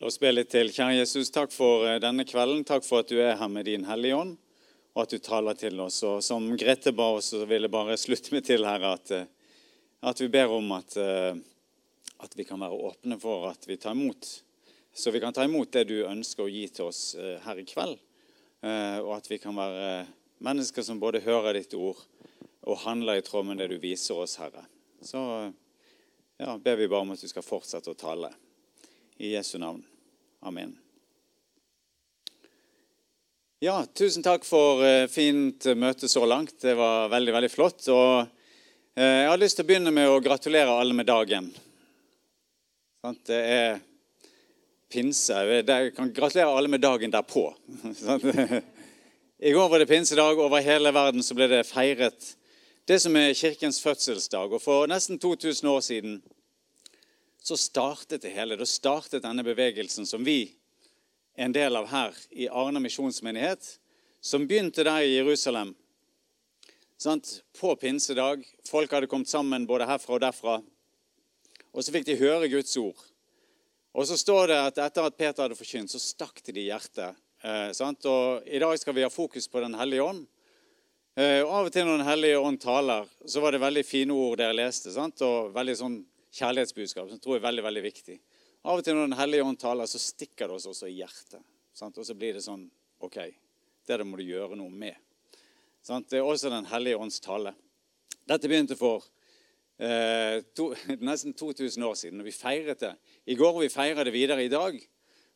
La oss be litt til. Kjære Jesus, takk for eh, denne kvelden. Takk for at du er her med din Hellige Ånd, og at du taler til oss. Og som Grete ba oss, så vil jeg bare slutte meg til her at, eh, at vi ber om at, eh, at, vi kan være åpne for at vi tar imot. Så vi kan ta imot det du ønsker å gi til oss her i kveld. Og at vi kan være mennesker som både hører ditt ord og handler i tråd med det du viser oss, Herre. Så ja, ber vi bare om at du skal fortsette å tale. I Jesu navn. Amen. Ja, tusen takk for uh, fint møte så langt. Det var veldig, veldig flott. Og uh, jeg har lyst til å begynne med å gratulere alle med dagen. Det er pinse. Jeg kan gratulere alle med dagen derpå. I går var det pinsedag. Over hele verden så ble det feiret det som er kirkens fødselsdag. Og for nesten 2000 år siden så startet det hele. Da startet denne bevegelsen som vi er en del av her i Arna misjonsmenighet, som begynte der i Jerusalem. Sant? På pinsedag. Folk hadde kommet sammen både herfra og derfra. Og så fikk de høre Guds ord. Og så står det at etter at Peter hadde forkynt, så stakk det de i hjertet. Eh, og I dag skal vi ha fokus på Den hellige ånd. Eh, og Av og til når Den hellige ånd taler, så var det veldig fine ord dere leste. Sant? Og veldig sånn kjærlighetsbudskap, som jeg tror er veldig veldig viktig. Av og til når Den hellige ånd taler, så stikker det oss også i hjertet. Sant? Og så blir det sånn OK, det der må du gjøre noe med. Sant? Det er også Den hellige ånds tale. Dette begynte for eh, to, nesten 2000 år siden, og vi feiret det. I går og vi feirer det videre i dag.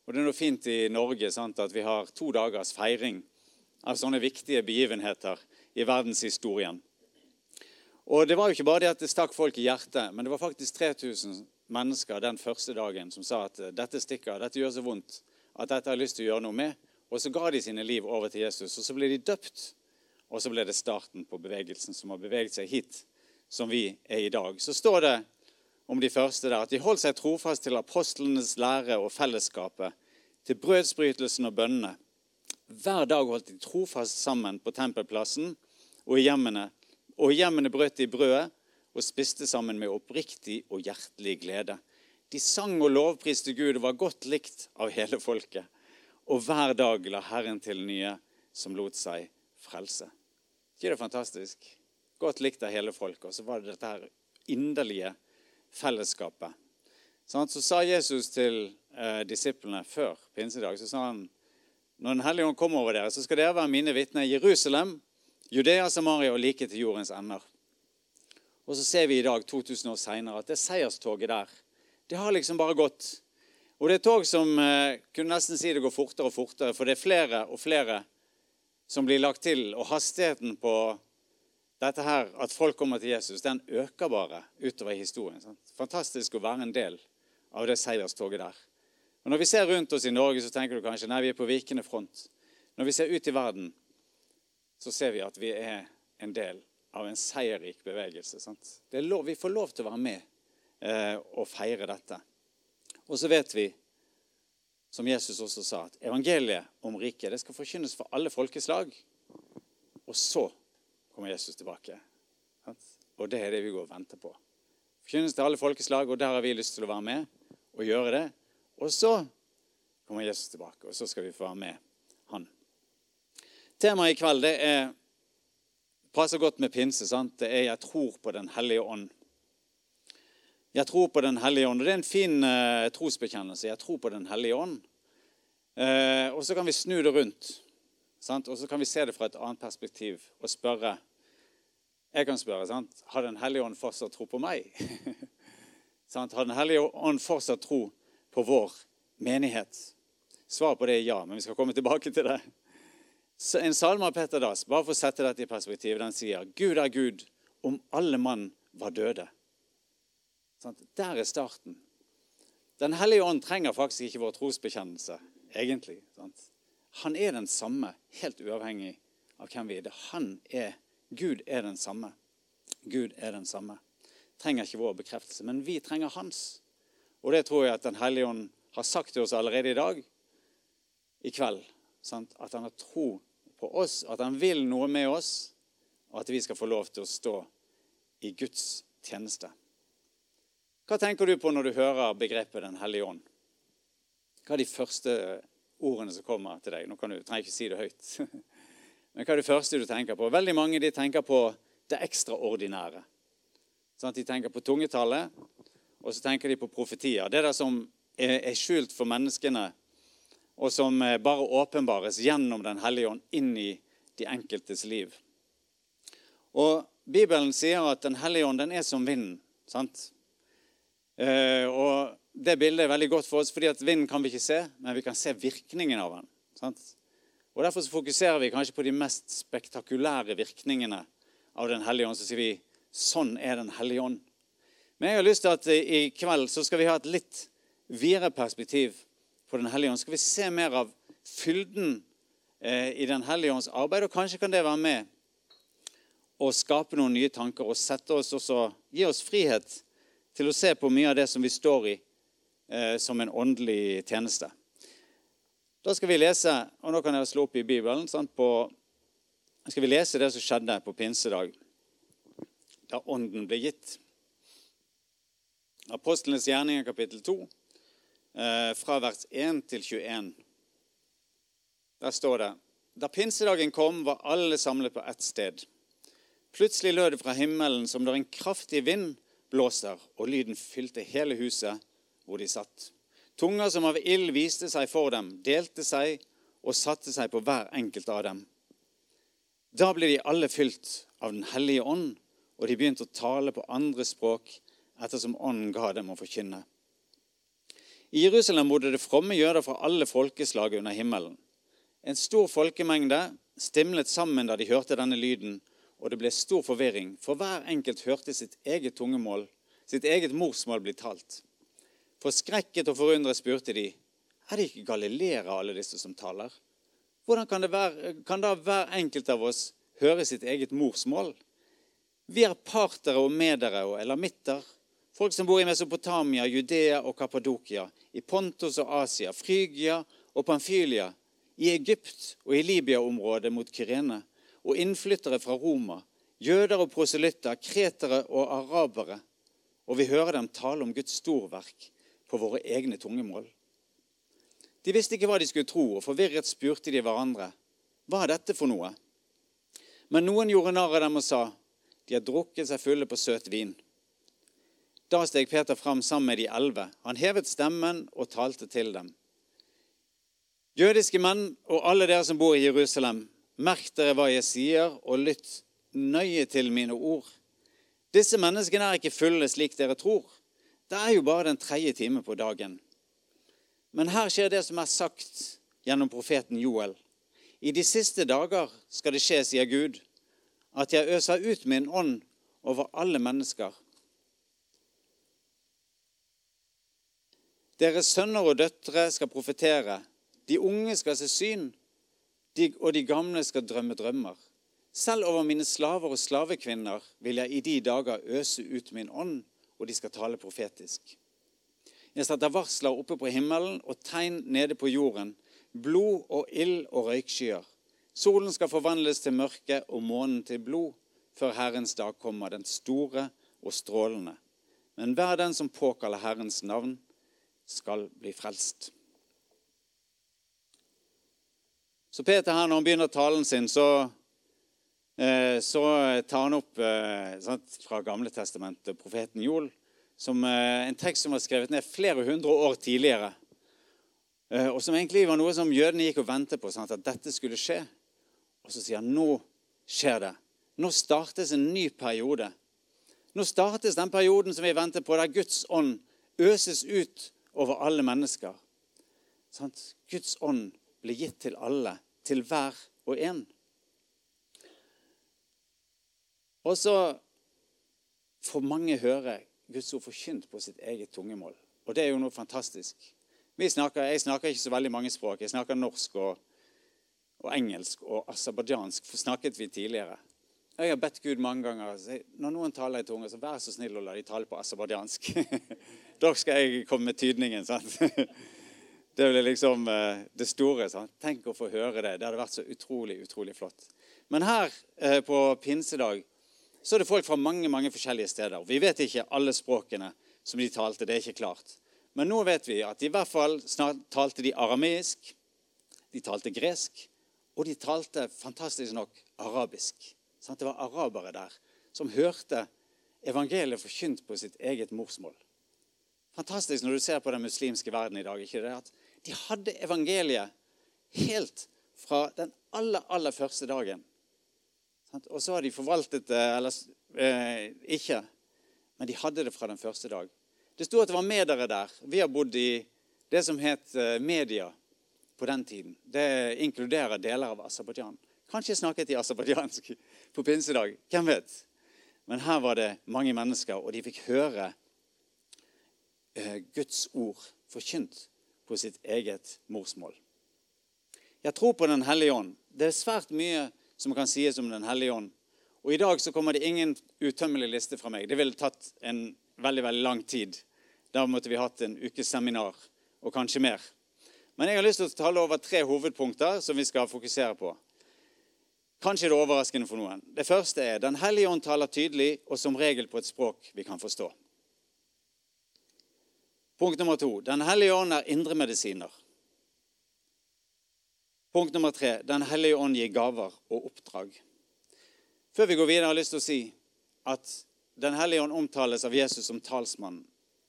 Og det er noe fint i Norge sant, at vi har to dagers feiring av sånne viktige begivenheter i verdenshistorien. Og det var jo ikke bare det at det stakk folk i hjertet, men det var faktisk 3000 mennesker den første dagen som sa at dette stikker, dette gjør så vondt at dette har jeg lyst til å gjøre noe med. Og så ga de sine liv over til Jesus, og så ble de døpt. Og så ble det starten på bevegelsen som har beveget seg hit, som vi er i dag. Så står det om de første der at de holdt seg trofast til apostlenes lære og fellesskapet, til brødsbrytelsen og bønnene. Hver dag holdt de trofast sammen på tempelplassen og i hjemmene og hjemmene brøt de brødet og spiste sammen med oppriktig og hjertelig glede. De sang og lovpriste Gud og var godt likt av hele folket. Og hver dag la Herren til nye som lot seg frelse. ikke det fantastisk? Godt likt av hele folket. Og så var det dette her inderlige fellesskapet. Så sa Jesus til eh, disiplene før pinsedag så sa han, når Den hellige ånd kommer over dere, så skal dere være mine vitner i Jerusalem, Judea, Samaria og like til jordens ender. Og så ser vi i dag, 2000 år seinere, at det seierstoget der, det har liksom bare gått. Og det er tog som eh, kunne nesten si det går fortere og fortere, for det er flere og flere som blir lagt til. Og hastigheten på dette her, at folk kommer til Jesus, den øker bare utover i historien. Sant? Fantastisk å være en del av det seierstoget der. Og Når vi ser rundt oss i Norge, så tenker du kanskje nei, vi er på vikende front. Når vi ser ut i verden, så ser vi at vi er en del av en seierrik bevegelse. Lov, vi får lov til å være med eh, og feire dette. Og så vet vi, som Jesus også sa, at evangeliet om riket det skal forkynnes for alle folkeslag. Og så kommer Jesus tilbake. Sant? Og det er det vi går og venter på. Forkynnes til alle folkeslag, og der har vi lyst til å være med og gjøre det. Og så kommer Jesus tilbake, og så skal vi få være med Temaet i kveld det er, passer godt med pinse. sant? Det er 'Jeg tror på Den hellige ånd'. Jeg tror på Den hellige ånd. og Det er en fin eh, trosbekjennelse. Jeg tror på Den hellige ånd. Eh, og så kan vi snu det rundt. Sant? Og så kan vi se det fra et annet perspektiv og spørre Jeg kan spørre sant? Har Den hellige ånd fortsatt tro på meg? har Den hellige ånd fortsatt tro på vår menighet? Svaret på det er ja, men vi skal komme tilbake til det. En salme av Petter Dass, bare for å sette dette i perspektiv, den sier Gud er Gud om alle mann var døde. Der er starten. Den hellige ånd trenger faktisk ikke vår trosbekjennelse, egentlig. Han er den samme, helt uavhengig av hvem vi er. Han er Gud er den samme. Gud er den samme. Trenger ikke vår bekreftelse, men vi trenger hans. Og det tror jeg at Den hellige ånd har sagt til oss allerede i dag, i kveld. Sant? At han har tro på oss, at han vil noe med oss, og at vi skal få lov til å stå i Guds tjeneste. Hva tenker du på når du hører begrepet Den hellige ånd? hva er de første ordene som kommer til deg? Nå kan du, trenger ikke si det høyt. Men hva er det første du tenker på? Veldig mange de tenker på det ekstraordinære. Sånn de tenker på tungetallet, og så tenker de på profetier. Det der som er skjult for menneskene, og som bare åpenbares gjennom Den hellige ånd inn i de enkeltes liv. Og Bibelen sier at Den hellige ånd den er som vinden. sant? Eh, og Det bildet er veldig godt for oss, fordi at vinden kan vi ikke se, men vi kan se virkningen av den. sant? Og Derfor så fokuserer vi kanskje på de mest spektakulære virkningene av Den hellige ånd. Så sier vi sånn er Den hellige ånd. Men jeg har lyst til at i kveld så skal vi ha et litt videre perspektiv Den hellige ånd. Skal vi se mer av fylden eh, i Den hellige ånds arbeid, og kanskje kan det være med å skape noen nye tanker og sette oss også, gi oss frihet til å se på mye av det som vi står i, eh, som en åndelig tjeneste. Da skal vi lese, og nå kan jeg slå opp i Bibelen sant, på, skal vi lese det som skjedde på pinsedag, da Ånden ble gitt. Apostlenes gjerninger, kapittel 2, eh, fra vers 1 til 21. Der står det Da pinsedagen kom, var alle samlet på ett sted. Plutselig lød det fra himmelen som når en kraftig vind blåser, og lyden fylte hele huset hvor de satt. Tunger som av ild viste seg for dem, delte seg og satte seg på hver enkelt av dem. Da ble de alle fylt av Den hellige ånd, og de begynte å tale på andre språk ettersom ånden ga dem å forkynne. I Jerusalem bodde det fromme jøder fra alle folkeslag under himmelen. En stor folkemengde stimlet sammen da de hørte denne lyden, og det ble stor forvirring, for hver enkelt hørte sitt eget tungemål, sitt eget morsmål bli talt. Forskrekket og forundret spurte de, er det ikke galileere alle disse som taler? Hvordan kan, være, kan da hver enkelt av oss høre sitt eget morsmål? Vi er partere og medere og elamitter, folk som bor i Mesopotamia, Judea og Kappadokia, i Pontos og Asia, Frygia og Pamphylia, i Egypt og i Libya-området mot Kyrene, og innflyttere fra Roma, jøder og proselytter, kretere og arabere. Og vi hører dem tale om Guds storverk på våre egne tungemål. De visste ikke hva de skulle tro, og forvirret spurte de hverandre. Hva er dette for noe? Men noen gjorde narr av dem og sa, de har drukket seg fulle på søt vin. Da steg Peter fram sammen med de elleve. Han hevet stemmen og talte til dem. Jødiske menn og alle dere som bor i Jerusalem, merk dere hva jeg sier, og lytt nøye til mine ord. Disse menneskene er ikke fulle slik dere tror. Det er jo bare den tredje time på dagen. Men her skjer det som er sagt gjennom profeten Joel. I de siste dager skal det skje, sier Gud, at jeg øser ut min ånd over alle mennesker. Deres sønner og døtre skal profetere. De unge skal se syn, og de gamle skal drømme drømmer. Selv over mine slaver og slavekvinner vil jeg i de dager øse ut min ånd og de skal tale profetisk. Jeg setter varsler oppe på himmelen og tegn nede på jorden, blod og ild og røykskyer. Solen skal forvandles til mørke og månen til blod, før Herrens dag kommer, den store og strålende. Men hver den som påkaller Herrens navn, skal bli frelst. Så Peter her, når han begynner talen sin, så Eh, så tar han opp eh, sant, fra Gamle testamentet, profeten Joel, som eh, en tekst som var skrevet ned flere hundre år tidligere. Og som egentlig var noe som jødene gikk og ventet på, sant, at dette skulle skje. Og så sier han nå skjer det. Nå startes en ny periode. Nå startes den perioden som vi venter på, der Guds ånd øses ut over alle mennesker. Sant? Guds ånd blir gitt til alle, til hver og en. Og så får mange høre Guds ord forkynt på sitt eget tungemål. Og det er jo noe fantastisk. Snakker, jeg snakker ikke så veldig mange språk. Jeg snakker norsk og, og engelsk og aserbajdsjansk. snakket vi tidligere. Jeg har bedt Gud mange ganger når noen taler i tunge, så vær så snill å la de tale på aserbajdsjansk. da skal jeg komme med tydningen. sant? Det blir liksom eh, det store. Sant? Tenk å få høre det. Det hadde vært så utrolig, utrolig flott. Men her eh, på pinsedag så er det folk fra mange mange forskjellige steder. Vi vet ikke alle språkene som de talte. det er ikke klart. Men nå vet vi at i hvert fall snart talte de arameisk, de talte gresk, og de talte fantastisk nok arabisk. Sant? Det var arabere der som hørte evangeliet forkynt på sitt eget morsmål. Fantastisk når du ser på den muslimske verden i dag. ikke det? At de hadde evangeliet helt fra den aller, aller første dagen. Og så har de forvaltet det eller eh, ikke, men de hadde det fra den første dag. Det sto at det var medere der. Vi har bodd i det som het eh, media på den tiden. Det inkluderer deler av Aserbajdsjan. Kanskje snakket de aserbajdsjansk på pinsedag. Hvem vet? Men her var det mange mennesker, og de fikk høre eh, Guds ord forkynt på sitt eget morsmål. Jeg tror på Den hellige ånd. Det er svært mye som kan sies om Den hellige ånd. Og I dag så kommer det ingen utømmelig liste fra meg. Det ville tatt en veldig veldig lang tid. Da måtte vi hatt en ukes seminar, og kanskje mer. Men jeg har lyst til å tale over tre hovedpunkter som vi skal fokusere på. Kanskje det er overraskende for noen. Det første er Den hellige ånd taler tydelig og som regel på et språk vi kan forstå. Punkt nummer to. Den hellige ånd er indremedisiner. Punkt nummer tre. Den hellige ånd gir gaver og oppdrag. Før vi går videre, har jeg lyst til å si at Den hellige ånd omtales av Jesus som talsmann.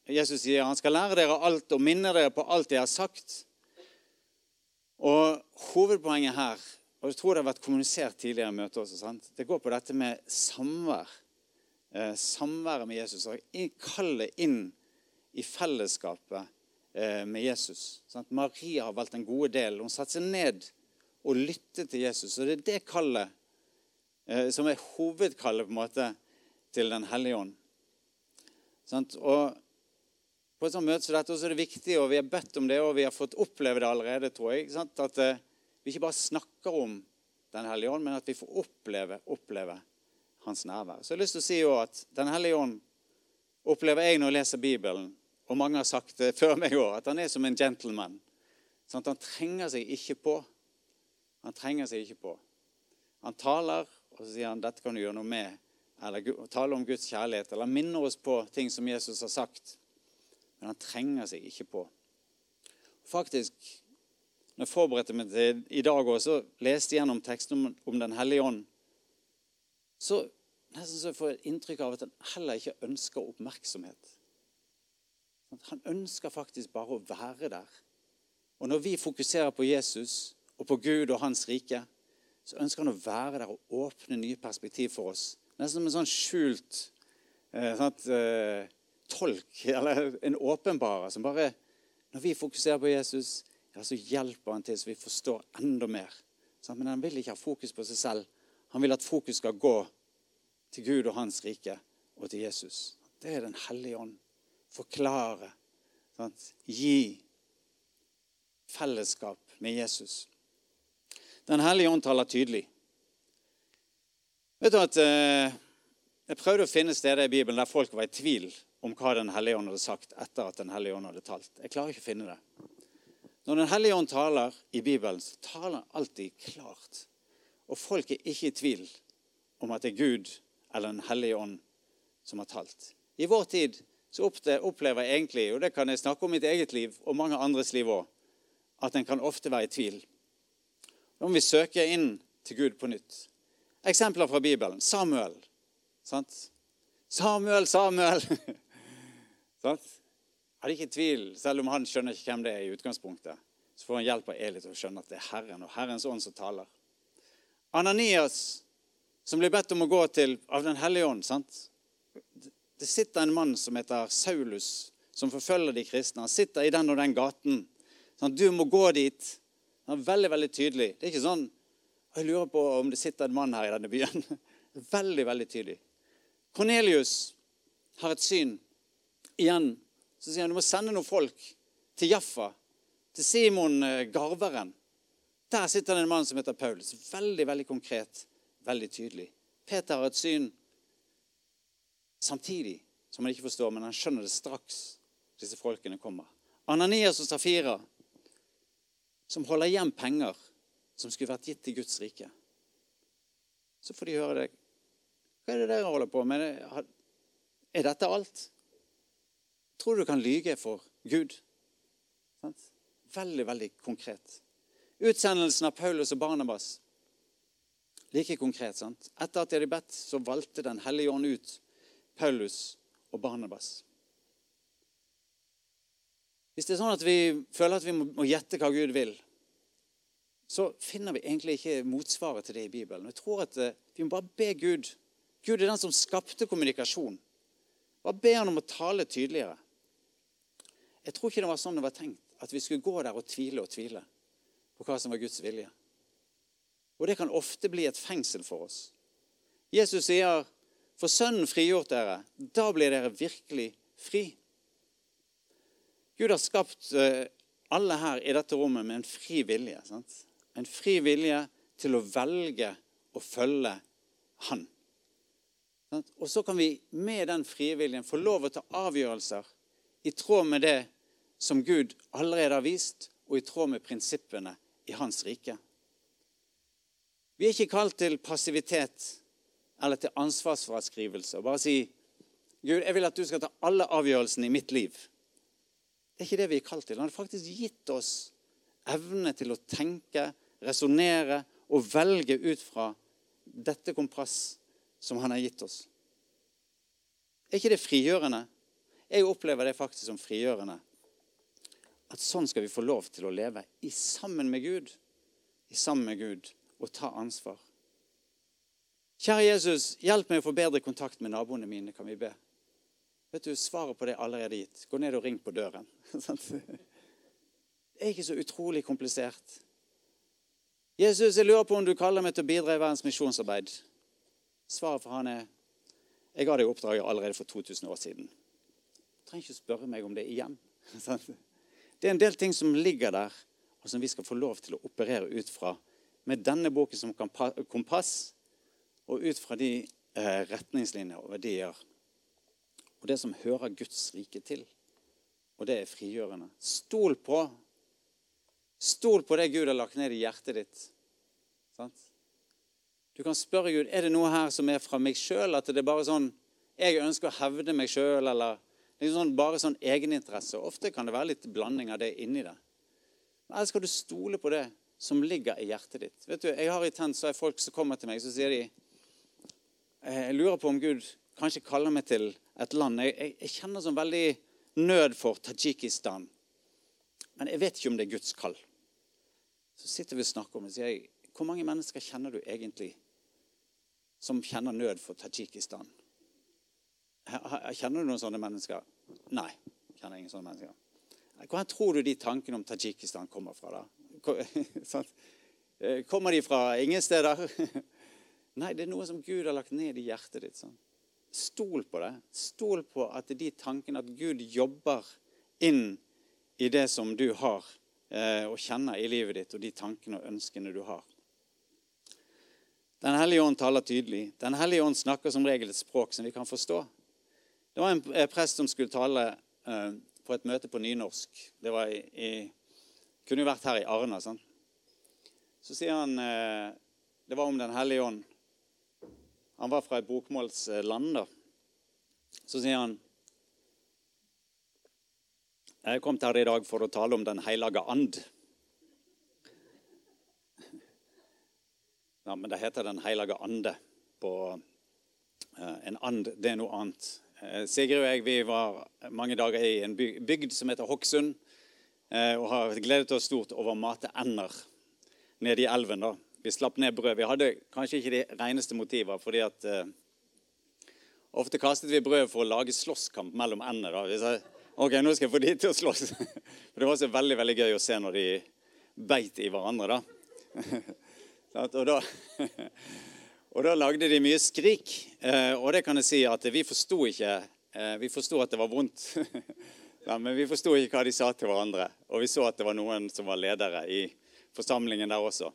Jesus sier han skal lære dere alt og minne dere på alt jeg har sagt. Og Hovedpoenget her og jeg tror det har vært kommunisert tidligere i møtet også. sant? Det går på dette med samvær. Eh, samværet med Jesus. Og kallet inn i fellesskapet eh, med Jesus. Sant? Maria har valgt den gode delen. Hun satte seg ned og lyttet til Jesus. Og det er det kallet eh, som er hovedkallet på en måte til Den hellige ånd. Sant? Og på et sånt møte som dette så er det viktig, og vi har bedt om det, og vi har fått oppleve det allerede, tror jeg, sant? at eh, vi ikke bare snakker om Den hellige ånd, men at vi får oppleve, oppleve hans nærvær. Så jeg har lyst til å si jo at Den hellige ånd opplever jeg når jeg leser Bibelen, og mange har sagt det før meg òg, at han er som en gentleman. Sånn han trenger seg ikke på. Han trenger seg ikke på. Han taler, og så sier han dette kan du gjøre noe med. Eller taler om Guds kjærlighet, eller minner oss på ting som Jesus har sagt. Men han trenger seg ikke på. Faktisk når jeg forberedte meg til i dag også, leste gjennom teksten om, om Den hellige ånd, så nesten så får jeg inntrykk av at han heller ikke ønsker oppmerksomhet. Han ønsker faktisk bare å være der. Og når vi fokuserer på Jesus og på Gud og Hans rike, så ønsker han å være der og åpne nye perspektiv for oss. Nesten som en sånn skjult eh, sånn eh, tolk, eller en åpenbarer, som bare Når vi fokuserer på Jesus, ja, så hjelper han til så vi forstår enda mer. Men han vil ikke ha fokus på seg selv. Han vil at fokus skal gå til Gud og Hans rike og til Jesus. Det er Den hellige ånd. Forklare. Gi fellesskap med Jesus. Den hellige ånd taler tydelig. Vet du at eh, Jeg prøvde å finne steder i Bibelen der folk var i tvil om hva Den hellige ånd hadde sagt etter at Den hellige ånd hadde talt. Jeg klarer ikke å finne det. Når Den hellige ånd taler i Bibelen, så taler han alltid klart. Og folk er ikke i tvil om at det er Gud eller Den hellige ånd som har talt. I vår tid så opplever jeg egentlig, og det kan jeg snakke om mitt eget liv og mange andres liv òg, at en kan ofte være i tvil. Nå må vi søke inn til Gud på nytt. Eksempler fra Bibelen. Samuel. Sant? Samuel, Samuel! sant? Hadde ikke tvil, selv om han skjønner ikke hvem det er i utgangspunktet. Så får han hjelp av Eli til å skjønne at det er Herren og Herrens ånd som taler. Ananias, som blir bedt om å gå til av Den hellige ånd. sant? Det sitter en mann som heter Saulus, som forfølger de kristne. Han sitter i den og den gaten. Sånn, du må gå dit. Han er veldig veldig tydelig. Det er ikke sånn Jeg lurer på om det sitter en mann her i denne byen. Veldig, veldig tydelig. Kornelius har et syn. Igjen så sier han du må sende noen folk til Jaffa, til Simon eh, garveren. Der sitter det en mann som heter Paulus. Veldig veldig konkret, veldig tydelig. Peter har et syn samtidig som han ikke forstår, men han skjønner det straks disse folkene kommer. Ananias og Safira, som holder igjen penger som skulle vært gitt til Guds rike. Så får de høre det. Hva er det dere holder på med? Er dette alt? Tror du du kan lyge for Gud. Veldig, veldig konkret. Utsendelsen av Paulus og Barnabas. Like konkret. sant? Etter at de hadde bedt, så valgte Den hellige ånd ut Paulus og Barnabas. Hvis det er sånn at vi føler at vi må gjette hva Gud vil, så finner vi egentlig ikke motsvaret til det i Bibelen. Jeg tror at eh, Vi må bare be Gud. Gud er den som skapte kommunikasjon. Bare be han om å tale tydeligere. Jeg tror ikke det var sånn det var tenkt, at vi skulle gå der og tvile og tvile på hva som var Guds vilje. Og det kan ofte bli et fengsel for oss. Jesus sier, 'For Sønnen frigjort dere, da blir dere virkelig fri'. Gud har skapt eh, alle her i dette rommet med en fri vilje. Sant? En fri vilje til å velge å følge Han. Og så kan vi med den frie viljen få lov å ta avgjørelser i tråd med det som Gud allerede har vist, og i tråd med prinsippene i Hans rike. Vi er ikke kalt til passivitet eller til ansvarsfraskrivelse. Bare si Gud, jeg vil at du skal ta alle avgjørelsene i mitt liv. Det er ikke det vi er kalt til. Han har faktisk gitt oss evne til å tenke, resonnere og velge ut fra dette kompass som han har gitt oss. Er ikke det frigjørende? Jeg opplever det faktisk som frigjørende. At sånn skal vi få lov til å leve i sammen med Gud. I sammen med Gud og ta ansvar. Kjære Jesus, hjelp meg å få bedre kontakt med naboene mine, kan vi be. Vet du, Svaret på det er allerede gitt. Gå ned og ring på døren. Det er ikke så utrolig komplisert. Jesus, jeg lurer på om du kaller meg til å bidra i verdens misjonsarbeid. Svaret for han er jeg ga deg oppdraget allerede for 2000 år siden. Du trenger ikke spørre meg om det igjen. Det er en del ting som ligger der, og som vi skal få lov til å operere ut fra med denne boken som kompass, og ut fra de eh, retningslinjer og verdier og det som hører Guds rike til. Og det er frigjørende. Stol på Stol på det Gud har lagt ned i hjertet ditt. Sant? Du kan spørre Gud er det noe her som er fra meg sjøl, at det er bare sånn jeg ønsker å hevde meg sjøl, eller liksom sånn, bare sånn egeninteresse. Ofte kan det være litt blanding av det inni det. Men Eller skal du stole på det som ligger i hjertet ditt? Vet du, Jeg har i tent så er folk som kommer til meg, så sier de Jeg lurer på om Gud kanskje kaller meg til et land. Jeg, jeg, jeg kjenner sånn veldig nød for Tadsjikistan. Men jeg vet ikke om det er Guds kall. Så sitter vi og snakker om det, og sier jeg, hvor mange mennesker kjenner du egentlig som kjenner nød for Tadsjikistan? Kjenner du noen sånne mennesker? Nei. kjenner ingen sånne mennesker. Hvor tror du de tankene om Tadsjikistan kommer fra? da? Eh, kommer de fra ingen steder? Nei, det er noe som Gud har lagt ned i hjertet ditt. sånn. Stol på det. Stol på at de tankene at Gud jobber inn i det som du har eh, og kjenner i livet ditt, og de tankene og ønskene du har. Den hellige ånd taler tydelig. Den hellige ånd snakker som regel et språk som vi kan forstå. Det var en eh, prest som skulle tale eh, på et møte på nynorsk. Det var i, i, kunne jo vært her i Arna. Sånn. Så sier han eh, Det var om Den hellige ånd. Han var fra et bokmålsland. da. Så sier han Jeg kom til her i dag for å tale om Den hellige and. Ja, men det heter Den hellige ande på En and, det er noe annet. Uh, Sigrid og jeg vi var mange dager i en bygd som heter Hokksund. Uh, og har gledet oss stort over å mate ender nede i elven. da. Vi slapp ned brød. Vi hadde kanskje ikke de reneste motiver. fordi at uh, Ofte kastet vi brød for å lage slåsskamp mellom endene. Vi sa ok, nå skal jeg få de til å slåss. For det var også veldig veldig gøy å se når de beit i hverandre. da. og, da og da lagde de mye skrik. Uh, og det kan jeg si at vi forsto ikke uh, Vi forsto at det var vondt. men vi forsto ikke hva de sa til hverandre. Og vi så at det var noen som var ledere i forsamlingen der også.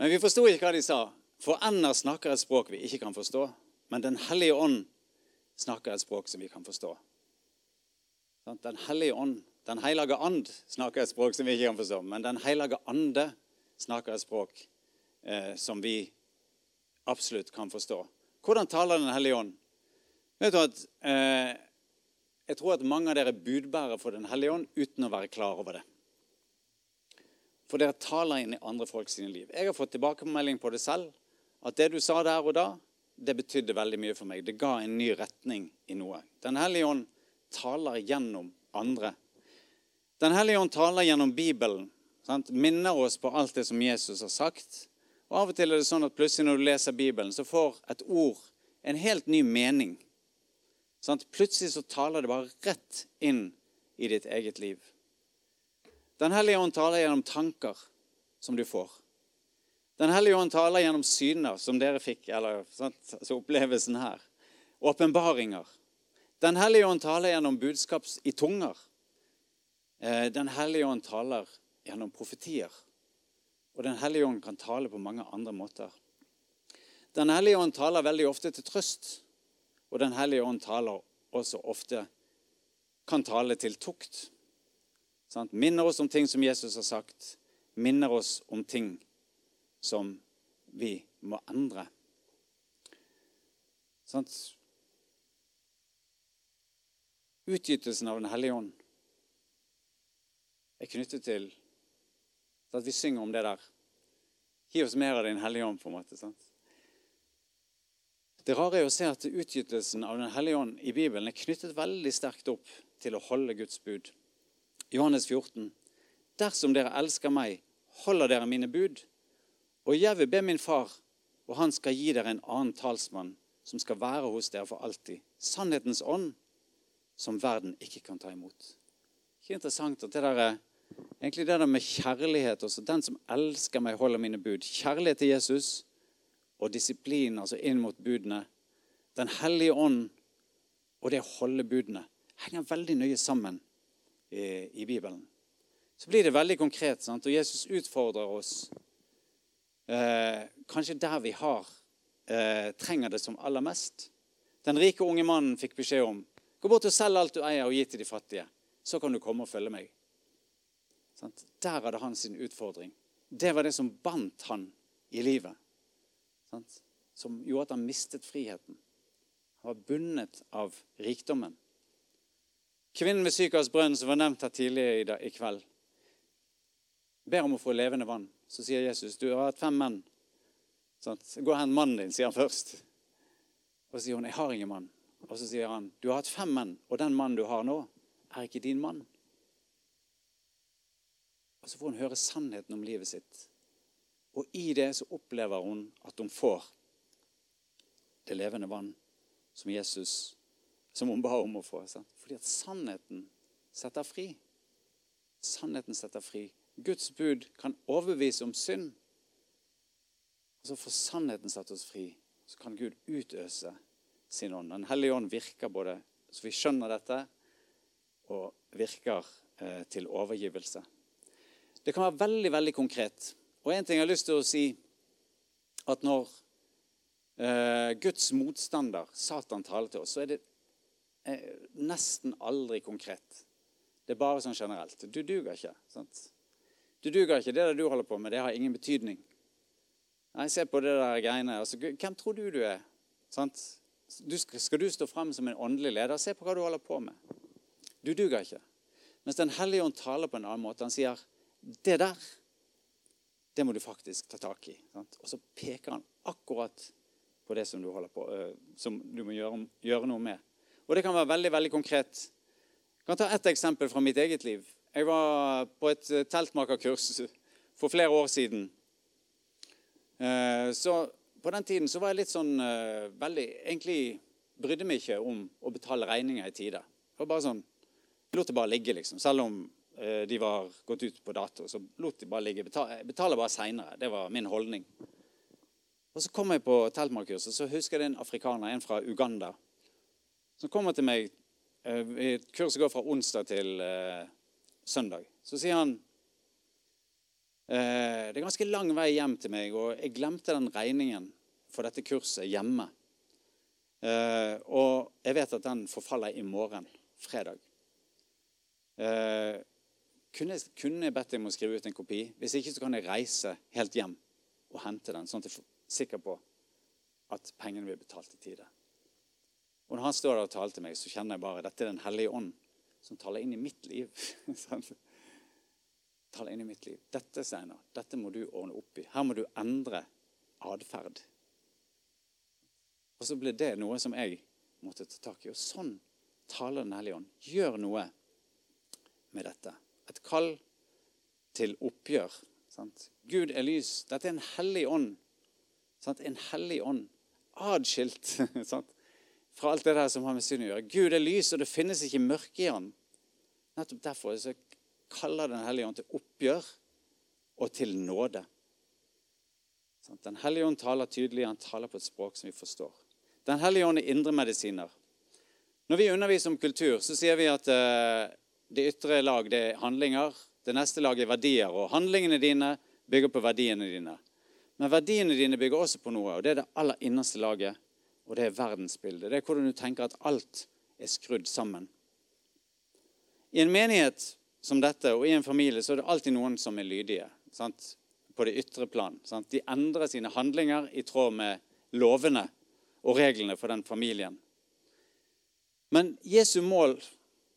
Men vi forsto ikke hva de sa, for ender snakker et språk vi ikke kan forstå. Men Den hellige ånd snakker et språk som vi kan forstå. Den hellige ånd, Den hellige and snakker et språk som vi ikke kan forstå. Men Den hellige ande snakker et språk eh, som vi absolutt kan forstå. Hvordan taler Den hellige ånd? Vet du at eh, jeg tror at mange av dere er budbærere for Den hellige ånd uten å være klar over det. For dere taler inn i andre folks liv. Jeg har fått tilbakemelding på det selv. At det du sa der og da, det betydde veldig mye for meg. Det ga en ny retning i noe. Den hellige ånd taler gjennom andre. Den hellige ånd taler gjennom Bibelen. Sant? Minner oss på alt det som Jesus har sagt. Og Av og til er det sånn at plutselig når du leser Bibelen, så får et ord en helt ny mening. Sånn Plutselig så taler det bare rett inn i ditt eget liv. Den hellige ånd taler gjennom tanker som du får. Den hellige ånd taler gjennom syner, som dere fikk, eller altså opplevelsen her. Åpenbaringer. Den hellige ånd taler gjennom budskap i tunger. Eh, den hellige ånd taler gjennom profetier. Og Den hellige ånd kan tale på mange andre måter. Den hellige ånd taler veldig ofte til trøst. Og Den hellige ånd taler også ofte kan tale til tukt. Sant? Minner oss om ting som Jesus har sagt. Minner oss om ting som vi må endre. Sant? Utgytelsen av Den hellige ånd er knyttet til at vi synger om det der. Gi oss mer av Din hellige ånd, på en måte. sant? Det rare er å se at utgytelsen av Den hellige ånd i Bibelen er knyttet veldig sterkt opp til å holde Guds bud. Johannes 14. Dersom dere elsker meg, holder dere mine bud. Og jeg vil be min far, og han skal gi dere en annen talsmann, som skal være hos dere for alltid. Sannhetens ånd, som verden ikke kan ta imot. Ikke interessant at det der er egentlig det der med kjærlighet også. Den som elsker meg, holder mine bud. Kjærlighet til Jesus og disiplin, altså inn mot budene. Den hellige ånd og det å holde budene henger veldig nøye sammen i, i Bibelen. Så blir det veldig konkret, sant? og Jesus utfordrer oss eh, kanskje der vi har eh, trenger det som aller mest. Den rike unge mannen fikk beskjed om gå bort og selg alt du eier, og gi til de fattige. Så kan du komme og følge meg. Der hadde han sin utfordring. Det var det som bandt han i livet. Som gjorde at han mistet friheten. Han var bundet av rikdommen. Kvinnen ved Sykars som var nevnt her tidligere i, kveld, ber om å få levende vann. Så sier Jesus, 'Du har hatt fem menn.' Sånn, Gå og hent mannen din, sier han først. Og så sier hun, 'Jeg har ingen mann.' Og så sier han, 'Du har hatt fem menn, og den mannen du har nå, er ikke din mann.' Og så får hun høre sannheten om livet sitt. Og i det så opplever hun at hun får det levende vann som Jesus som hun ba om å få. Sant? Fordi at sannheten setter fri. Sannheten setter fri. Guds bud kan overbevise om synd. Og så får sannheten satt oss fri. Så kan Gud utøse sin ånd. Den hellige ånd virker både så vi skjønner dette, og virker eh, til overgivelse. Det kan være veldig veldig konkret. Og en ting jeg har lyst til å si at når eh, Guds motstander, Satan, taler til oss, så er det Eh, nesten aldri konkret. Det er bare sånn generelt. Du duger ikke. sant? Du duger ikke. Det du holder på med, det har ingen betydning. Nei, Se på det der greiene. Altså, hvem tror du du er? Sant? Du skal, du stå frem som en åndelig leder? Se på hva du holder på med. Du duger ikke. Mens Den hellige ånd taler på en annen måte. Han sier det der, det må du faktisk ta tak i. Sant? Og så peker han akkurat på det som du, holder på, uh, som du må gjøre, gjøre noe med. Og det kan være veldig veldig konkret. Jeg kan ta ett eksempel fra mitt eget liv. Jeg var på et eh, teltmakerkurs for flere år siden. Eh, så på den tiden så var jeg litt sånn veldig Egentlig brydde meg ikke om å betale regninger i tide. Det var bare sånn, Jeg lot det bare ligge, liksom. Selv om de var gått ut på dato, så lot de bare ligge. Betale, bare seinere. Det var min holdning. Og Så kom jeg på teltmakerkurset, så husker jeg en afrikaner, en fra Uganda som kommer til meg eh, Kurset går fra onsdag til eh, søndag. Så sier han eh, Det er ganske lang vei hjem til meg, og jeg glemte den regningen for dette kurset hjemme. Eh, og jeg vet at den forfaller i morgen, fredag. Eh, kunne, kunne jeg bedt deg om å skrive ut en kopi? Hvis ikke så kan jeg reise helt hjem og hente den, sånn at jeg er sikker på at pengene blir betalt i tide. Og når han står der og taler til meg, så kjenner jeg bare dette er Den hellige ånd som taler inn i mitt liv. taler inn i mitt liv. Dette, Steinar, dette må du ordne opp i. Her må du endre atferd. Og så ble det noe som jeg måtte ta tak i. Og sånn taler Den hellige ånd. Gjør noe med dette. Et kall til oppgjør. Sant? Gud er lys. Dette er en hellig ånd. Sant? En hellig ånd. Adskilt sant? fra alt det der som har med synd å gjøre. Gud er lys, og det finnes ikke mørke i han. Nettopp derfor så kaller Den hellige ånd til oppgjør og til nåde. Den hellige ånd taler tydelig, han taler på et språk som vi forstår. Den hellige ånd er indremedisiner. Når vi underviser om kultur, så sier vi at uh, det ytre lag det er handlinger. Det neste laget er verdier. Og handlingene dine bygger på verdiene dine. Men verdiene dine bygger også på noe, og det er det aller innerste laget. Og det er verdensbildet. Det er hvordan du tenker at alt er skrudd sammen. I en menighet som dette og i en familie så er det alltid noen som er lydige. Sant? På det ytre plan. Sant? De endrer sine handlinger i tråd med lovene og reglene for den familien. Men Jesu mål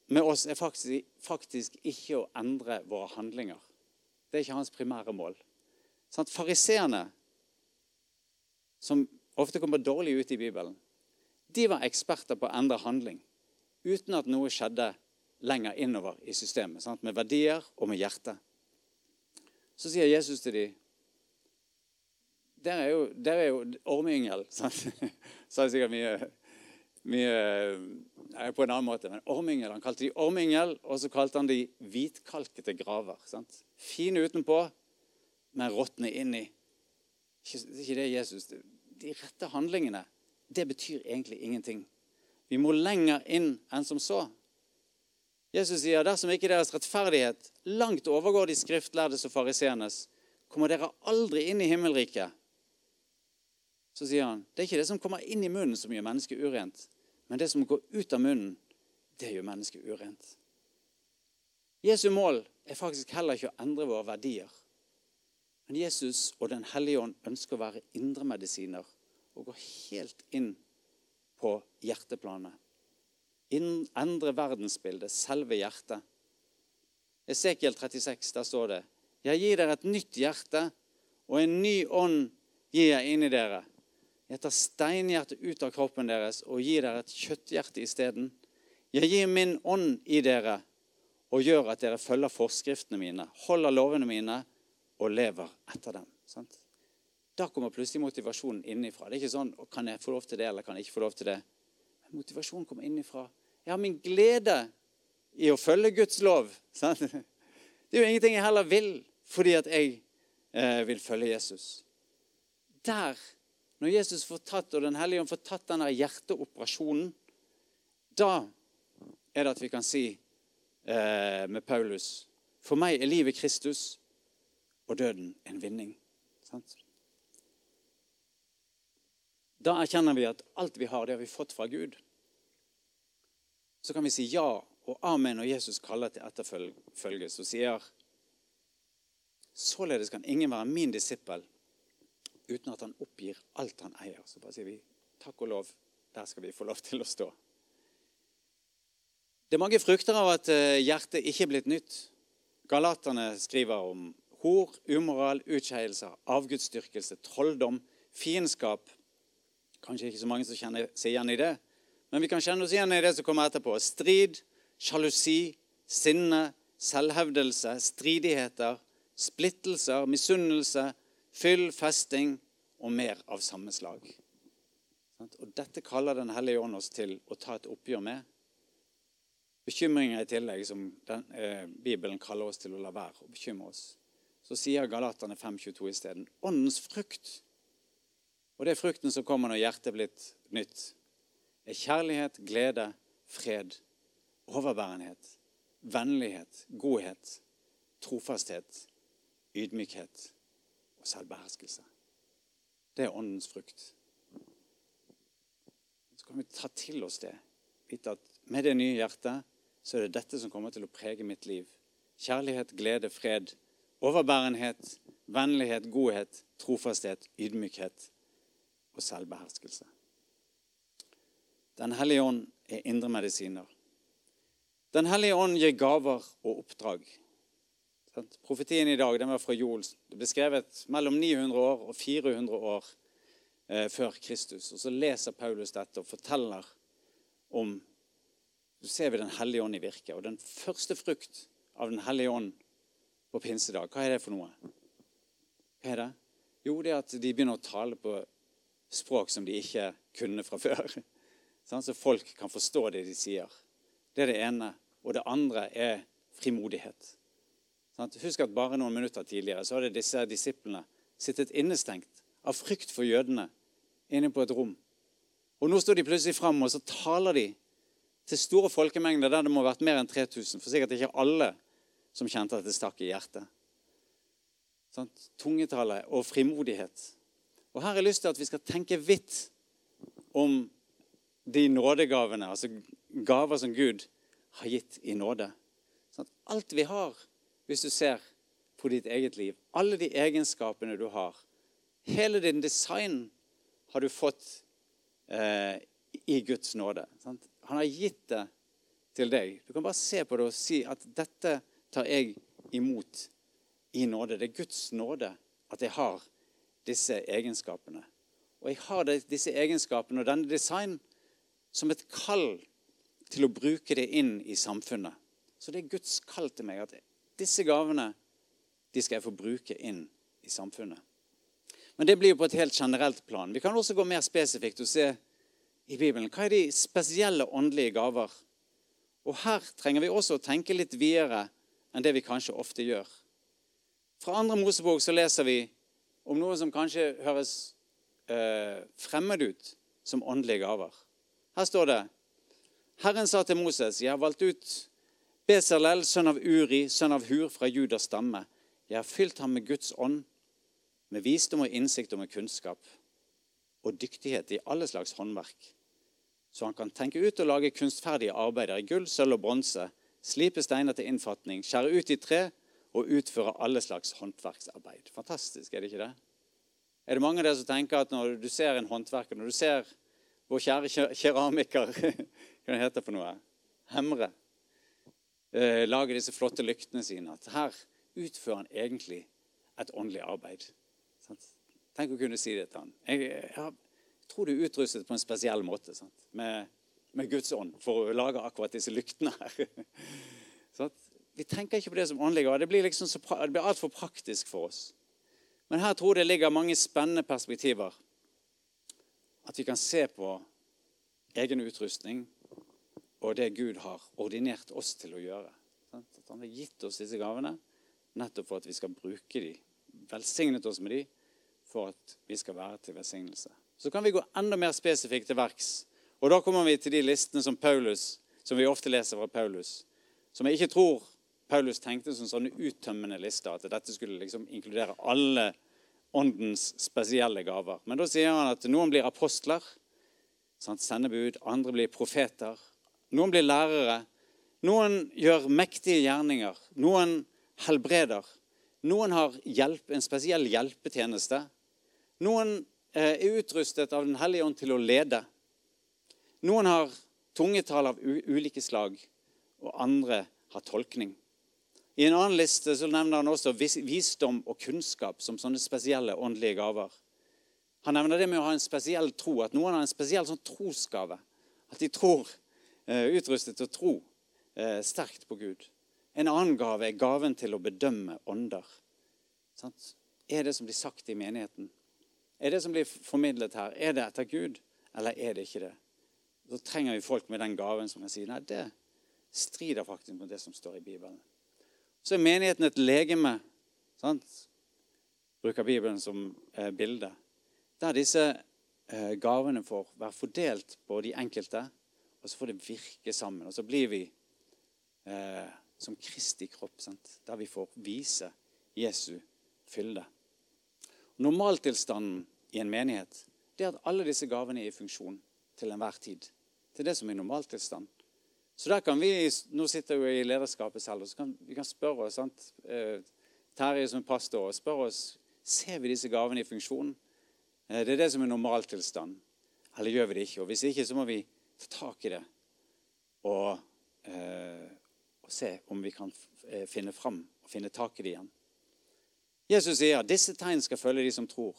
med oss er faktisk, faktisk ikke å endre våre handlinger. Det er ikke hans primære mål. Sånn, Fariseerne, som ofte kommer dårlig ut i Bibelen, de var eksperter på å endre handling uten at noe skjedde lenger innover i systemet, sant? med verdier og med hjerte. Så sier Jesus til dem Dere er jo, der er jo ormeyngel. Sa jeg sikkert mye, mye på en annen måte. Men ormyngel, Han kalte de ormyngel, og så kalte han de hvitkalkete graver. Sant? Fine utenpå, men råtne inni. Det er ikke det Jesus De rette handlingene, det betyr egentlig ingenting. Vi må lenger inn enn som så. Jesus sier dersom ikke deres rettferdighet langt overgår de skriftlærdes og fariseernes, kommer dere aldri inn i himmelriket. Så sier han det er ikke det som kommer inn i munnen som gjør mennesket urent, men det som går ut av munnen, det gjør mennesket urent. Jesu mål er faktisk heller ikke å endre våre verdier. Men Jesus og Den hellige ånd ønsker å være indremedisiner og gå helt inn på hjerteplanet. Endre verdensbildet, selve hjertet. Esekiel 36, der står det Jeg gir dere et nytt hjerte, og en ny ånd gir jeg inn i dere. Jeg tar steinhjertet ut av kroppen deres og gir dere et kjøtthjerte isteden. Jeg gir min ånd i dere og gjør at dere følger forskriftene mine, holder lovene mine og lever etter dem. Sant? Da kommer plutselig motivasjonen innifra. Det er ikke sånn kan jeg få lov til det eller kan jeg ikke få lov til det. Men motivasjonen kommer innifra. Jeg har min glede i å følge Guds lov. Sant? Det er jo ingenting jeg heller vil fordi at jeg eh, vil følge Jesus. Der når Jesus får tatt, og Den hellige ånd får tatt denne hjerteoperasjonen, da er det at vi kan si eh, med Paulus For meg er livet Kristus og døden en vinning. Sant? Da erkjenner vi at alt vi har, det har vi fått fra Gud. Så kan vi si ja og amen når Jesus kaller til etterfølgelse og sier Således kan ingen være min disippel uten at han oppgir alt han eier. Så bare sier vi takk og lov, der skal vi få lov til å stå. Det er mange frukter av at eh, hjertet ikke er blitt nytt. Galaterne skriver om hor, umoral, utskeielser, avgudsdyrkelse, trolldom, fiendskap. Kanskje ikke så mange som kjenner seg igjen i det, men vi kan kjenne oss igjen i det som kommer etterpå. Strid, sjalusi, sinne, selvhevdelse, stridigheter, splittelser, misunnelse, fyll, festing og mer av samme slag. Og Dette kaller Den hellige ånd oss til å ta et oppgjør med. Bekymringer i tillegg, som den, eh, Bibelen kaller oss til å la være å bekymre oss. Så sier Galaterne 5.22 isteden åndens frukt. Og det er frukten som kommer når hjertet er blitt nytt. er kjærlighet, glede, fred, overbærenhet, vennlighet, godhet, trofasthet, ydmykhet selvbeherskelse. Det er åndens frukt. Så kan vi ta til oss det. Vite at med det nye hjertet så er det dette som kommer til å prege mitt liv. Kjærlighet, glede, fred, overbærenhet, vennlighet, godhet, trofasthet, ydmykhet og selvbeherskelse. Den hellige ånd er indremedisiner. Den hellige ånd gir gaver og oppdrag. Profetien i dag den var fra Joel. Det ble skrevet mellom 900 år og 400 år eh, før Kristus. Og Så leser Paulus dette og forteller om Så ser vi Den hellige ånd i virke. Og den første frukt av Den hellige ånd på pinsedag, hva er det for noe? Hva er det? Jo, det er at de begynner å tale på språk som de ikke kunne fra før. Så folk kan forstå det de sier. Det er det ene. Og det andre er frimodighet. Husk at bare noen minutter tidligere så hadde disse disiplene sittet innestengt av frykt for jødene inne på et rom. Og Nå står de plutselig fram og så taler de til store folkemengder der det må ha vært mer enn 3000. For sikkert ikke alle som kjente at det stakk i hjertet. Sånn, tungetale og frimodighet. Og Her har jeg lyst til at vi skal tenke vidt om de nådegavene, altså gaver som Gud har gitt i nåde. Sånn, alt vi har hvis du ser på ditt eget liv. Alle de egenskapene du har. Hele din design har du fått eh, i Guds nåde. Sant? Han har gitt det til deg. Du kan bare se på det og si at dette tar jeg imot i nåde. Det er Guds nåde at jeg har disse egenskapene. Og jeg har disse egenskapene og denne design som et kall til å bruke det inn i samfunnet. Så det er Guds kall til meg. at disse gavene de skal jeg få bruke inn i samfunnet. Men det blir jo på et helt generelt plan. Vi kan også gå mer spesifikt og se i Bibelen hva er de spesielle åndelige gaver. Og her trenger vi også å tenke litt videre enn det vi kanskje ofte gjør. Fra andre Mosebok så leser vi om noe som kanskje høres eh, fremmed ut som åndelige gaver. Her står det Herren sa til Moses, jeg har valgt ut Besalel, sønn av Uri, sønn av Hur fra Judas stamme. Jeg har fylt ham med Guds ånd, med visdom og innsikt og med kunnskap og dyktighet i alle slags håndverk. Så han kan tenke ut og lage kunstferdige arbeider i gull, sølv og bronse, slipe steiner til innfatning, skjære ut i tre og utføre alle slags håndverksarbeid. Fantastisk, er det ikke det? Er det mange av dere som tenker at når du ser en håndverker, når du ser vår kjære keramiker Hva heter det for noe? Hemre eh, lager disse flotte lyktene sine. At her utfører han egentlig et åndelig arbeid. Sant? Tenk å kunne si det til han. Jeg, jeg tror du er utrustet på en spesiell måte med, med, Guds ånd for å lage akkurat disse lyktene her. sant? vi tenker ikke på det som åndelig. Det blir, liksom så, blir altfor praktisk for oss. Men her tror jeg det ligger mange spennende perspektiver. At vi kan se på egen utrustning og det Gud har ordinert oss til å gjøre. At han har gitt oss disse gavene nettopp for at vi skal bruke dem, velsignet oss med dem, for at vi skal være til velsignelse. Så kan vi gå enda mer spesifikt til verks. Og da kommer vi til de listene som Paulus, som vi ofte leser fra Paulus, som jeg ikke tror Paulus tenkte som sånne uttømmende lister, at dette skulle liksom inkludere alle åndens spesielle gaver. Men da sier han at noen blir apostler, sendebud, andre blir profeter, noen blir lærere. Noen gjør mektige gjerninger. Noen helbreder. Noen har hjelp, en spesiell hjelpetjeneste. Noen eh, er utrustet av Den hellige ånd til å lede. Noen har tungetall av ulike slag, og andre har tolkning. I en annen liste så nevner han også visdom og kunnskap som sånne spesielle åndelige gaver. Han nevner det med å ha en spesiell tro, at noen har en spesiell sånn trosgave. At de tror utrustet til å tro eh, sterkt på Gud. En annen gave er gaven til å bedømme ånder. Er det som blir sagt i menigheten? Er det som blir formidlet her, er det etter Gud, eller er det ikke det? Så trenger vi folk med den gaven som kan si nei, det strider faktisk mot det som står i Bibelen. Så er menigheten et legeme. Sant? Bruker Bibelen som eh, bilde. Der disse eh, gavene får være fordelt på de enkelte og så får det virke sammen. Og så blir vi eh, som Kristi kropp, sant? der vi får vise Jesu fylde. Normaltilstanden i en menighet det er at alle disse gavene er i funksjon til enhver tid. Det er det som er normaltilstand. Så der kan vi, Nå sitter vi i lederskapet selv, og så kan vi kan spørre oss sant? Eh, Terje som pastor og spørre oss ser vi disse gavene i funksjon. Eh, det er det som er normaltilstand. Eller gjør vi det ikke? Og Hvis ikke, så må vi ta tak i det og, eh, og se om vi kan eh, finne fram og finne tak i det igjen. Jesus sier disse tegn skal følge de som tror.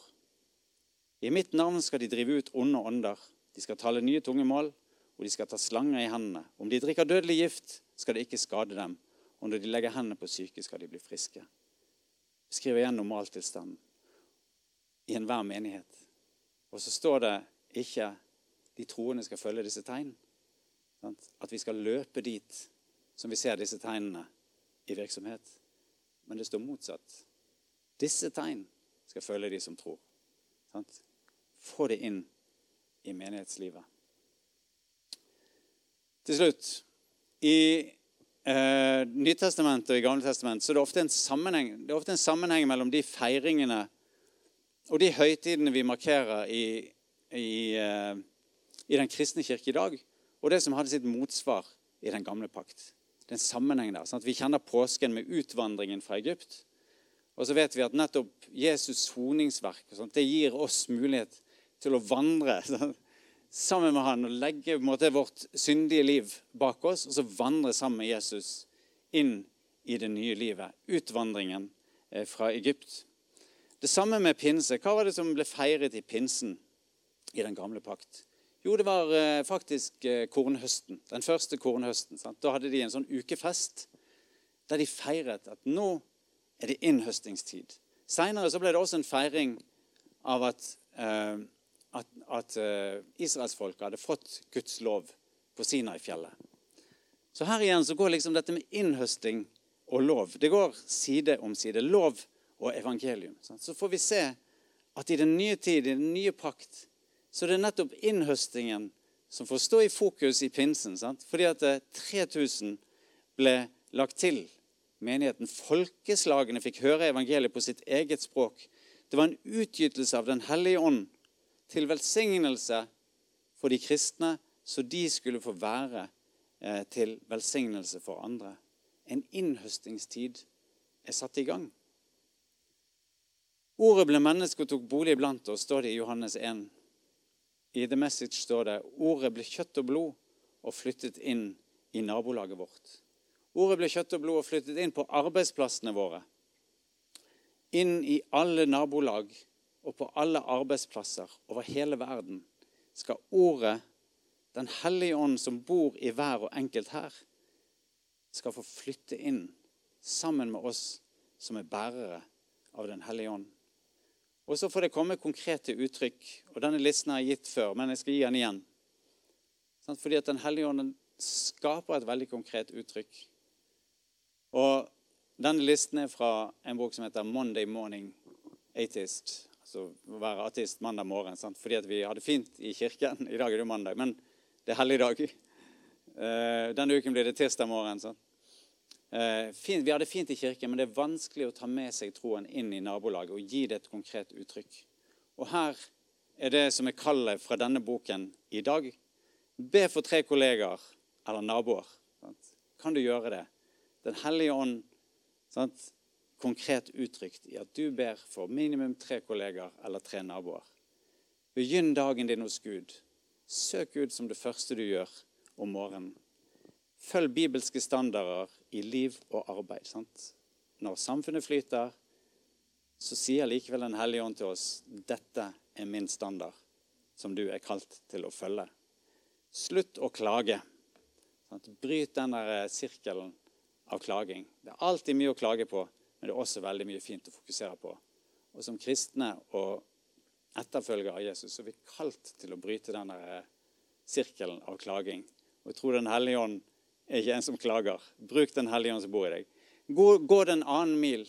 I mitt navn skal de drive ut onde ånder. De skal tale nye tungemål, og de skal ta slanger i hendene. Om de drikker dødelig gift, skal det ikke skade dem. Og når de legger hendene på syke, skal de bli friske. Skriver igjen normaltilstanden i enhver menighet. Og så står det ikke de troende skal følge disse tegn. At vi skal løpe dit som vi ser disse tegnene i virksomhet. Men det står motsatt. Disse tegn skal følge de som tror. Få det inn i menighetslivet. Til slutt I eh, Nytestamentet og i Gamle testament så er det ofte en sammenheng, det er ofte en sammenheng mellom de feiringene og de høytidene vi markerer i, i, eh, i den kristne kirke i dag, og det som hadde sitt motsvar i den gamle pakt. Det er en sammenheng der. Sånn vi kjenner påsken med utvandringen fra Egypt. Og så vet vi at nettopp Jesus' soningsverk sånt, det gir oss mulighet til å vandre sånn, sammen med han og legge måte, vårt syndige liv bak oss, og så vandre sammen med Jesus inn i det nye livet. Utvandringen eh, fra Egypt. Det samme med pinse. Hva var det som ble feiret i pinsen i den gamle pakt? Jo, det var eh, faktisk eh, kornhøsten. Den første kornhøsten. Sant? Da hadde de en sånn ukefest der de feiret at nå er det innhøstingstid. Seinere ble det også en feiring av at, eh, at, at eh, israelsfolket hadde fått Guds lov på Sinai-fjellet. Så her igjen så går liksom dette med innhøsting og lov det går side om side. Lov og evangelium. Sant? Så får vi se at i den nye tid, i den nye pakt, så det er nettopp innhøstingen som får stå i fokus i pinsen. Sant? Fordi at 3000 eh, ble lagt til menigheten. Folkeslagene fikk høre evangeliet på sitt eget språk. Det var en utgytelse av Den hellige ånd til velsignelse for de kristne, så de skulle få være eh, til velsignelse for andre. En innhøstingstid er satt i gang. Ordet ble menneske og tok bolig blant oss, står det i Johannes 1. I The Message står det ordet ble kjøtt og blod og flyttet inn i nabolaget vårt. Ordet ble kjøtt og blod og flyttet inn på arbeidsplassene våre. Inn i alle nabolag og på alle arbeidsplasser over hele verden skal ordet, Den hellige ånd som bor i hver og enkelt her, skal få flytte inn sammen med oss som er bærere av Den hellige ånd. Og så får det komme konkrete uttrykk. og Denne listen har jeg gitt før, men jeg skal gi den igjen. Fordi at Den hellige ånd skaper et veldig konkret uttrykk. Og denne listen er fra en bok som heter 'Monday Morning Atheist'. Altså å være ateist mandag morgen. Sant? Fordi at vi hadde fint i kirken. I dag er det mandag, men det er helligdag. Uh, denne uken blir det tirsdag morgen. Sant? Uh, fint, vi det fint i kirken, men det er vanskelig å ta med seg troen inn i nabolaget og gi det et konkret uttrykk. Og her er det som er kallet fra denne boken i dag. Be for tre kollegaer eller naboer. Sant? Kan du gjøre det? Den hellige ånd sant? konkret uttrykt i at du ber for minimum tre kolleger eller tre naboer. Begynn dagen din hos Gud. Søk Gud som det første du gjør om morgenen. Følg bibelske standarder i liv og arbeid. Sant? Når samfunnet flyter, så sier likevel Den hellige ånd til oss dette er min standard, som du er kalt til å følge. Slutt å klage. Sant? Bryt den der sirkelen av klaging. Det er alltid mye å klage på, men det er også veldig mye fint å fokusere på. Og som kristne og etterfølgere av Jesus så er vi kalt til å bryte denne sirkelen av klaging. Og jeg tror Den hellige ånd er ikke en som klager. Bruk Den hellige ånd som bor i deg. Gå, gå den annen mil.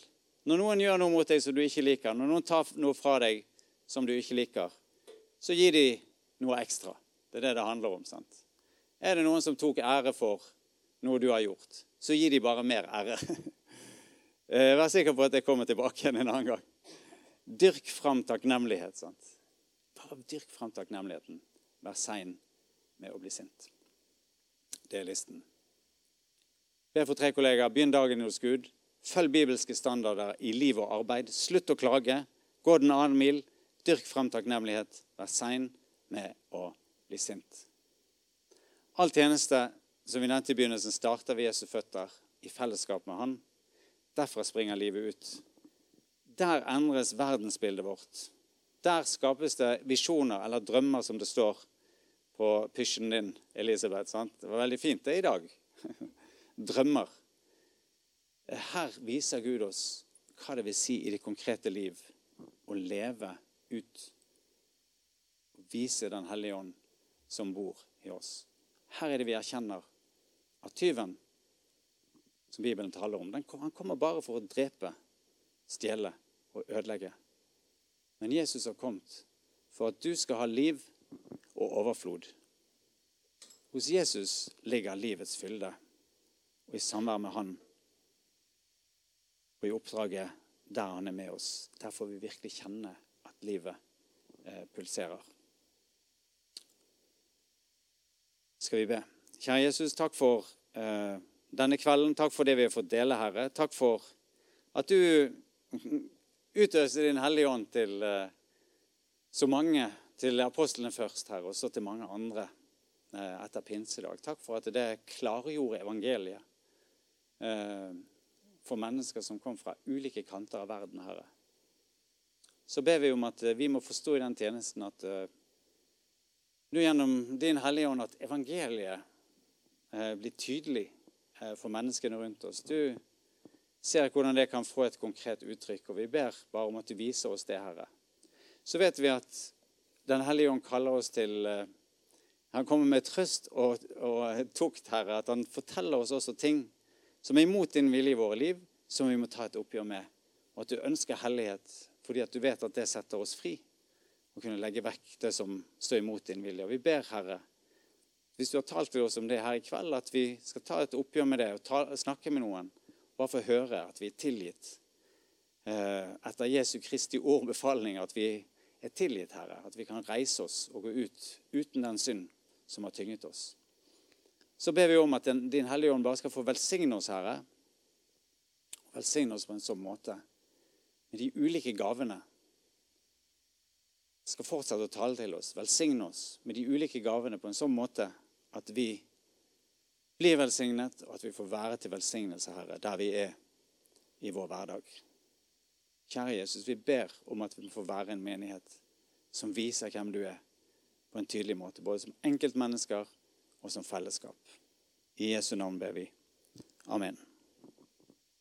Når noen gjør noe mot deg som du ikke liker, når noen tar noe fra deg som du ikke liker, så gi de noe ekstra. Det er det det handler om. sant? Er det noen som tok ære for noe du har gjort, så gi de bare mer ære. Eh, vær sikker på at jeg kommer tilbake igjen en annen gang. Dyrk fram takknemlighet. sant? Bare dyrk fram takknemligheten. Vær sein med å bli sint. Det er listen. Be for tre kollegaer. Begynn dagen hos Gud. Følg bibelske standarder i liv og arbeid. Slutt å klage. Gå den annen mil. Dyrk fram takknemlighet. Vær sein med å bli sint. All tjeneste som vi nevnte i begynnelsen, starter ved Jesu føtter i fellesskap med Han. Derfra springer livet ut. Der endres verdensbildet vårt. Der skapes det visjoner eller drømmer, som det står på pysjen din, Elisabeth. Sant? Det var veldig fint det i dag. drømmer. Her viser Gud oss hva det vil si i det konkrete liv å leve ut. Vise Den hellige ånd som bor i oss. Her er det vi erkjenner at tyven, som Bibelen taler om, han kommer bare for å drepe, stjele og ødelegge. Men Jesus har kommet for at du skal ha liv og overflod. Hos Jesus ligger livets fylde, og i samvær med Han og i oppdraget der Han er med oss. Der får vi virkelig kjenne at livet eh, pulserer. Skal vi be? Kjære Jesus, takk for eh, denne kvelden. Takk for det vi har fått dele, Herre. Takk for at du utøste Din Hellige Ånd til eh, så mange, til apostlene først, Herre, og så til mange andre eh, etter pinsedag. Takk for at det klargjorde evangeliet for mennesker som kom fra ulike kanter av verden, Herre. Så ber vi om at eh, vi må forstå i den tjenesten at uh, nå gjennom Din Hellige Ånd at evangeliet blir tydelig for menneskene rundt oss. Du ser hvordan det kan få et konkret uttrykk, og vi ber bare om at du viser oss det, Herre. Så vet vi at Den hellige ånd kaller oss til Han kommer med trøst og, og tukt, Herre. At han forteller oss også ting som er imot din vilje i våre liv, som vi må ta et oppgjør med. Og at du ønsker hellighet fordi at du vet at det setter oss fri. Å kunne legge vekk det som står imot din vilje. Og vi ber, Herre, hvis du har talt til oss om det her i kveld, at vi skal ta et oppgjør med det og ta, snakke med noen. Bare få høre at vi er tilgitt. Eh, etter Jesu Kristi ord befaling at vi er tilgitt, Herre. At vi kan reise oss og gå ut uten den synd som har tynget oss. Så ber vi om at Din Hellige Ånd bare skal få velsigne oss, Herre. Velsigne oss på en sånn måte med de ulike gavene. Skal fortsette å tale til oss, velsigne oss med de ulike gavene på en sånn måte at vi blir velsignet, og at vi får være til velsignelse, Herre, der vi er i vår hverdag. Kjære Jesus, vi ber om at vi får være en menighet som viser hvem du er, på en tydelig måte. Både som enkeltmennesker og som fellesskap. I Jesu navn ber vi. Amen.